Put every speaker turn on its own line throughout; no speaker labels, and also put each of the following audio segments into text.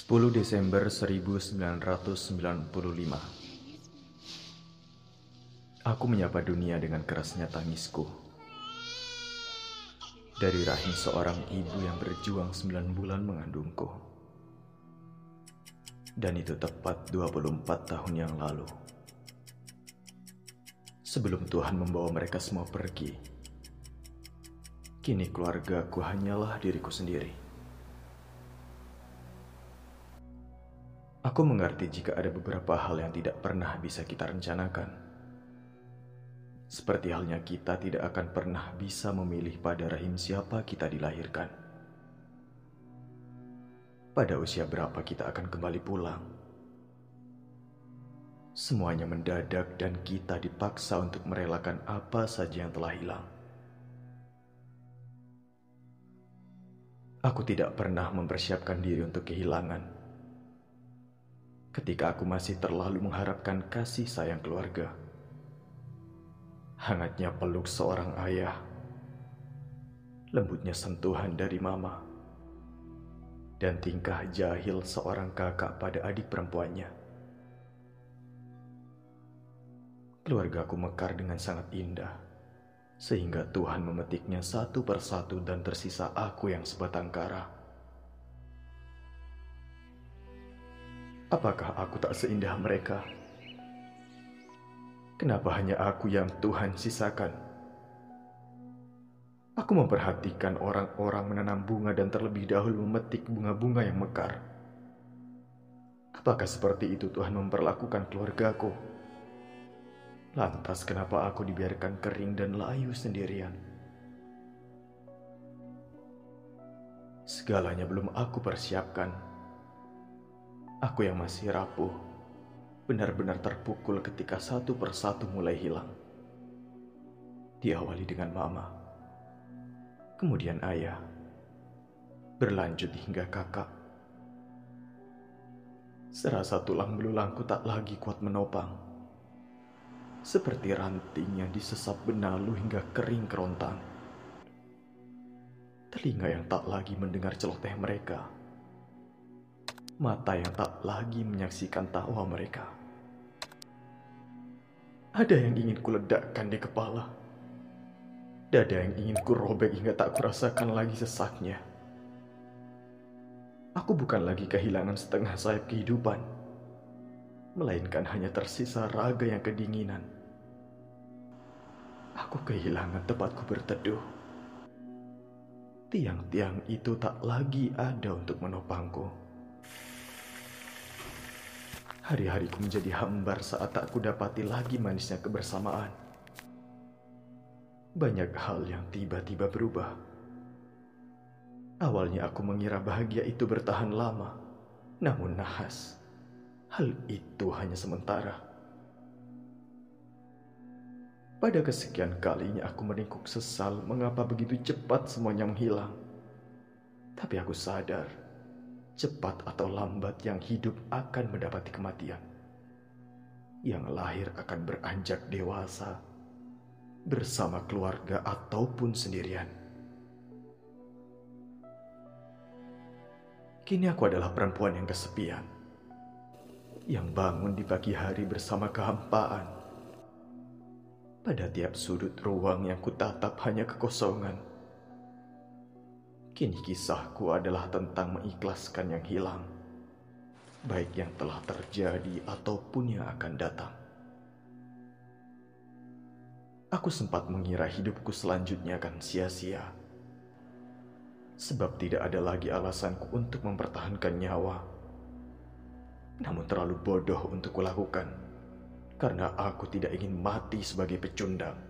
10 Desember 1995 Aku menyapa dunia dengan kerasnya tangisku. Dari rahim seorang ibu yang berjuang 9 bulan mengandungku. Dan itu tepat 24 tahun yang lalu. Sebelum Tuhan membawa mereka semua pergi Kini keluargaku hanyalah diriku sendiri Aku mengerti jika ada beberapa hal yang tidak pernah bisa kita rencanakan. Seperti halnya kita tidak akan pernah bisa memilih pada rahim siapa kita dilahirkan. Pada usia berapa kita akan kembali pulang. Semuanya mendadak dan kita dipaksa untuk merelakan apa saja yang telah hilang. Aku tidak pernah mempersiapkan diri untuk kehilangan ketika aku masih terlalu mengharapkan kasih sayang keluarga. Hangatnya peluk seorang ayah, lembutnya sentuhan dari mama, dan tingkah jahil seorang kakak pada adik perempuannya. Keluargaku mekar dengan sangat indah, sehingga Tuhan memetiknya satu persatu dan tersisa aku yang sebatang kara. Apakah aku tak seindah mereka? Kenapa hanya aku yang Tuhan sisakan? Aku memperhatikan orang-orang menanam bunga dan terlebih dahulu memetik bunga-bunga yang mekar. Apakah seperti itu Tuhan memperlakukan keluargaku? Lantas kenapa aku dibiarkan kering dan layu sendirian? Segalanya belum aku persiapkan Aku yang masih rapuh, benar-benar terpukul ketika satu persatu mulai hilang. Diawali dengan mama, kemudian ayah, berlanjut hingga kakak. Serasa tulang belulangku tak lagi kuat menopang. Seperti ranting yang disesap benalu hingga kering kerontang. Telinga yang tak lagi mendengar celoteh mereka mata yang tak lagi menyaksikan tawa mereka. Ada yang ingin kuledakkan di kepala. Dada yang ingin kurobek hingga tak kurasakan lagi sesaknya. Aku bukan lagi kehilangan setengah sayap kehidupan, melainkan hanya tersisa raga yang kedinginan. Aku kehilangan tempatku berteduh. Tiang-tiang itu tak lagi ada untuk menopangku. Hari-hariku menjadi hambar saat tak kudapati lagi manisnya kebersamaan. Banyak hal yang tiba-tiba berubah. Awalnya aku mengira bahagia itu bertahan lama, namun nahas. Hal itu hanya sementara. Pada kesekian kalinya aku meringkuk sesal mengapa begitu cepat semuanya menghilang. Tapi aku sadar cepat atau lambat yang hidup akan mendapati kematian. Yang lahir akan beranjak dewasa bersama keluarga ataupun sendirian. Kini aku adalah perempuan yang kesepian, yang bangun di pagi hari bersama kehampaan. Pada tiap sudut ruang yang kutatap hanya kekosongan Kini kisahku adalah tentang mengikhlaskan yang hilang, baik yang telah terjadi ataupun yang akan datang. Aku sempat mengira hidupku selanjutnya akan sia-sia, sebab tidak ada lagi alasanku untuk mempertahankan nyawa. Namun terlalu bodoh untuk kulakukan, karena aku tidak ingin mati sebagai pecundang.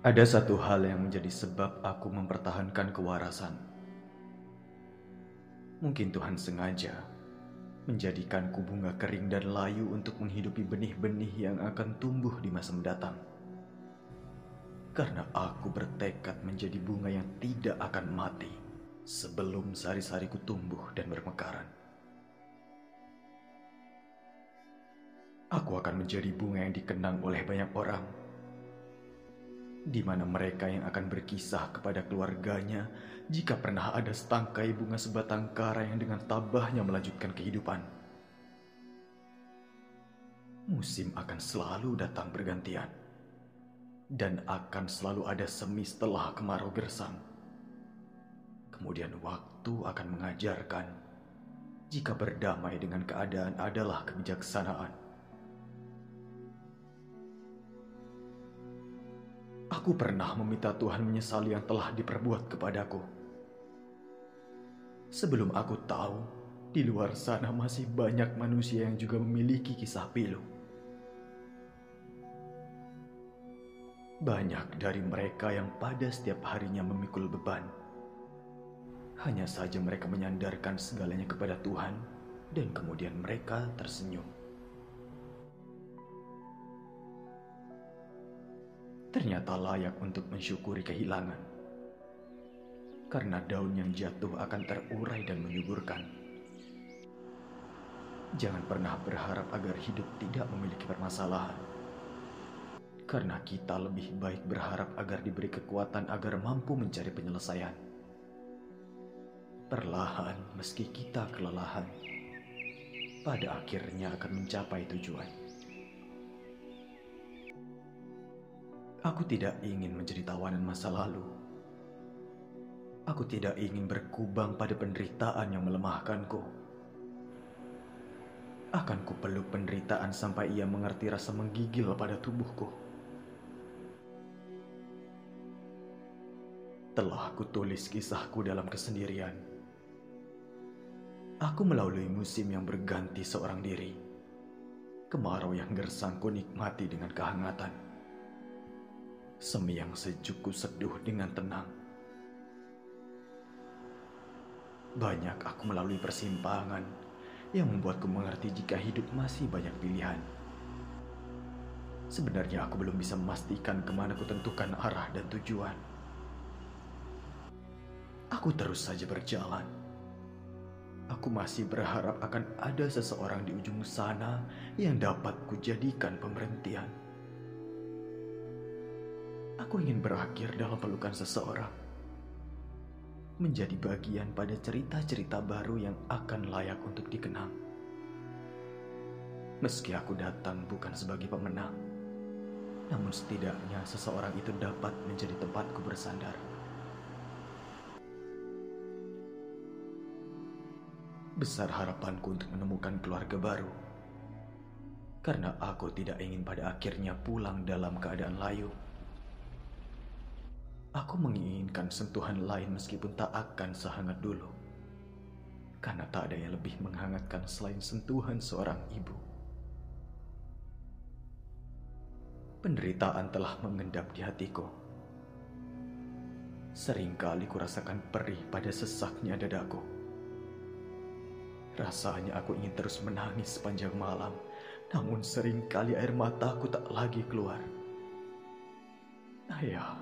Ada satu hal yang menjadi sebab aku mempertahankan kewarasan. Mungkin Tuhan sengaja menjadikanku bunga kering dan layu untuk menghidupi benih-benih yang akan tumbuh di masa mendatang. Karena aku bertekad menjadi bunga yang tidak akan mati sebelum sari-sariku tumbuh dan bermekaran. Aku akan menjadi bunga yang dikenang oleh banyak orang di mana mereka yang akan berkisah kepada keluarganya jika pernah ada setangkai bunga sebatang kara yang dengan tabahnya melanjutkan kehidupan. Musim akan selalu datang bergantian, dan akan selalu ada semi setelah kemarau gersang. Kemudian waktu akan mengajarkan jika berdamai dengan keadaan adalah kebijaksanaan. Aku pernah meminta Tuhan menyesali yang telah diperbuat kepadaku. Sebelum aku tahu, di luar sana masih banyak manusia yang juga memiliki kisah pilu. Banyak dari mereka yang pada setiap harinya memikul beban. Hanya saja mereka menyandarkan segalanya kepada Tuhan dan kemudian mereka tersenyum. Ternyata layak untuk mensyukuri kehilangan. Karena daun yang jatuh akan terurai dan menyuburkan. Jangan pernah berharap agar hidup tidak memiliki permasalahan. Karena kita lebih baik berharap agar diberi kekuatan agar mampu mencari penyelesaian. Perlahan meski kita kelelahan, pada akhirnya akan mencapai tujuan. Aku tidak ingin menjadi tawanan masa lalu. Aku tidak ingin berkubang pada penderitaan yang melemahkanku. Akan kupeluk penderitaan sampai ia mengerti rasa menggigil pada tubuhku. Telah kutulis kisahku dalam kesendirian. Aku melalui musim yang berganti seorang diri. Kemarau yang gersang ku nikmati dengan kehangatan Semi yang sejukku seduh dengan tenang. Banyak aku melalui persimpangan yang membuatku mengerti jika hidup masih banyak pilihan. Sebenarnya aku belum bisa memastikan ke mana ku tentukan arah dan tujuan. Aku terus saja berjalan. Aku masih berharap akan ada seseorang di ujung sana yang dapat kujadikan pemberhentian. Aku ingin berakhir dalam pelukan seseorang. Menjadi bagian pada cerita-cerita baru yang akan layak untuk dikenang. Meski aku datang bukan sebagai pemenang, namun setidaknya seseorang itu dapat menjadi tempatku bersandar. Besar harapanku untuk menemukan keluarga baru. Karena aku tidak ingin pada akhirnya pulang dalam keadaan layu. Aku menginginkan sentuhan lain meskipun tak akan sehangat dulu. Karena tak ada yang lebih menghangatkan selain sentuhan seorang ibu. Penderitaan telah mengendap di hatiku. Seringkali kurasakan perih pada sesaknya dadaku. Rasanya aku ingin terus menangis sepanjang malam, namun sering kali air mataku tak lagi keluar. Ayah,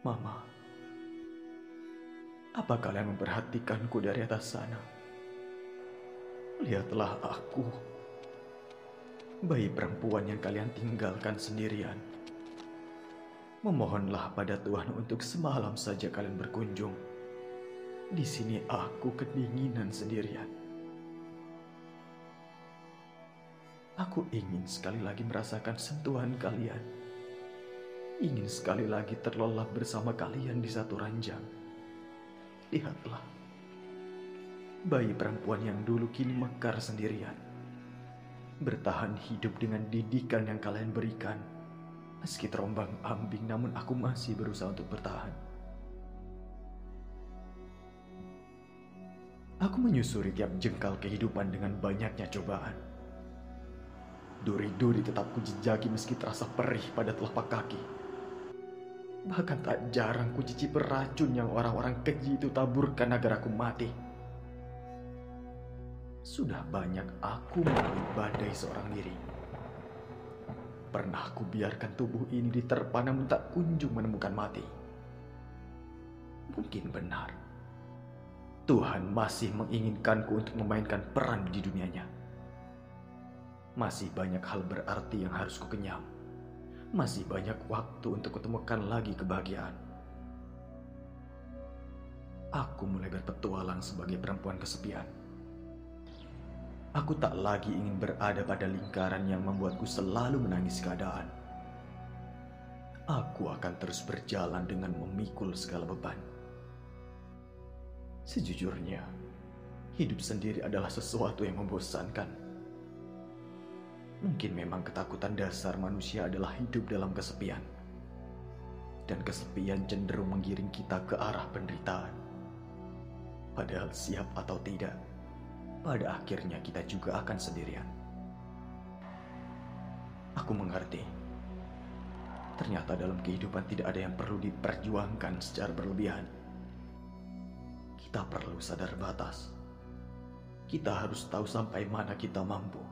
Mama, apa kalian memperhatikanku dari atas sana? Lihatlah aku, bayi perempuan yang kalian tinggalkan sendirian. Memohonlah pada Tuhan untuk semalam saja kalian berkunjung. Di sini aku kedinginan sendirian. Aku ingin sekali lagi merasakan sentuhan kalian ingin sekali lagi terlelap bersama kalian di satu ranjang. Lihatlah, bayi perempuan yang dulu kini mekar sendirian, bertahan hidup dengan didikan yang kalian berikan. Meski terombang ambing, namun aku masih berusaha untuk bertahan. Aku menyusuri tiap jengkal kehidupan dengan banyaknya cobaan. Duri-duri tetap kujejaki meski terasa perih pada telapak kaki. Bahkan tak jarang ku cicipi racun yang orang-orang keji itu taburkan agar aku mati. Sudah banyak aku melalui badai seorang diri. Pernah ku biarkan tubuh ini diterpa namun tak kunjung menemukan mati. Mungkin benar. Tuhan masih menginginkanku untuk memainkan peran di dunianya. Masih banyak hal berarti yang harus ku kenyam Masih banyak waktu untuk ketemukan lagi kebahagiaan. Aku mulai berpetualang sebagai perempuan kesepian. Aku tak lagi ingin berada pada lingkaran yang membuatku selalu menangis keadaan. Aku akan terus berjalan dengan memikul segala beban. Sejujurnya, hidup sendiri adalah sesuatu yang membosankan. Mungkin memang ketakutan dasar manusia adalah hidup dalam kesepian. Dan kesepian cenderung menggiring kita ke arah penderitaan. Padahal siap atau tidak, pada akhirnya kita juga akan sendirian. Aku mengerti. Ternyata dalam kehidupan tidak ada yang perlu diperjuangkan secara berlebihan. Kita perlu sadar batas. Kita harus tahu sampai mana kita mampu.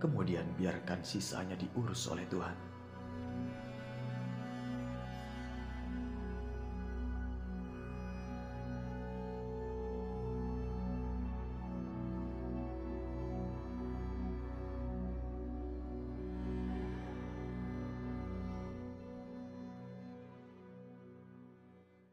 Kemudian biarkan sisanya diurus oleh Tuhan.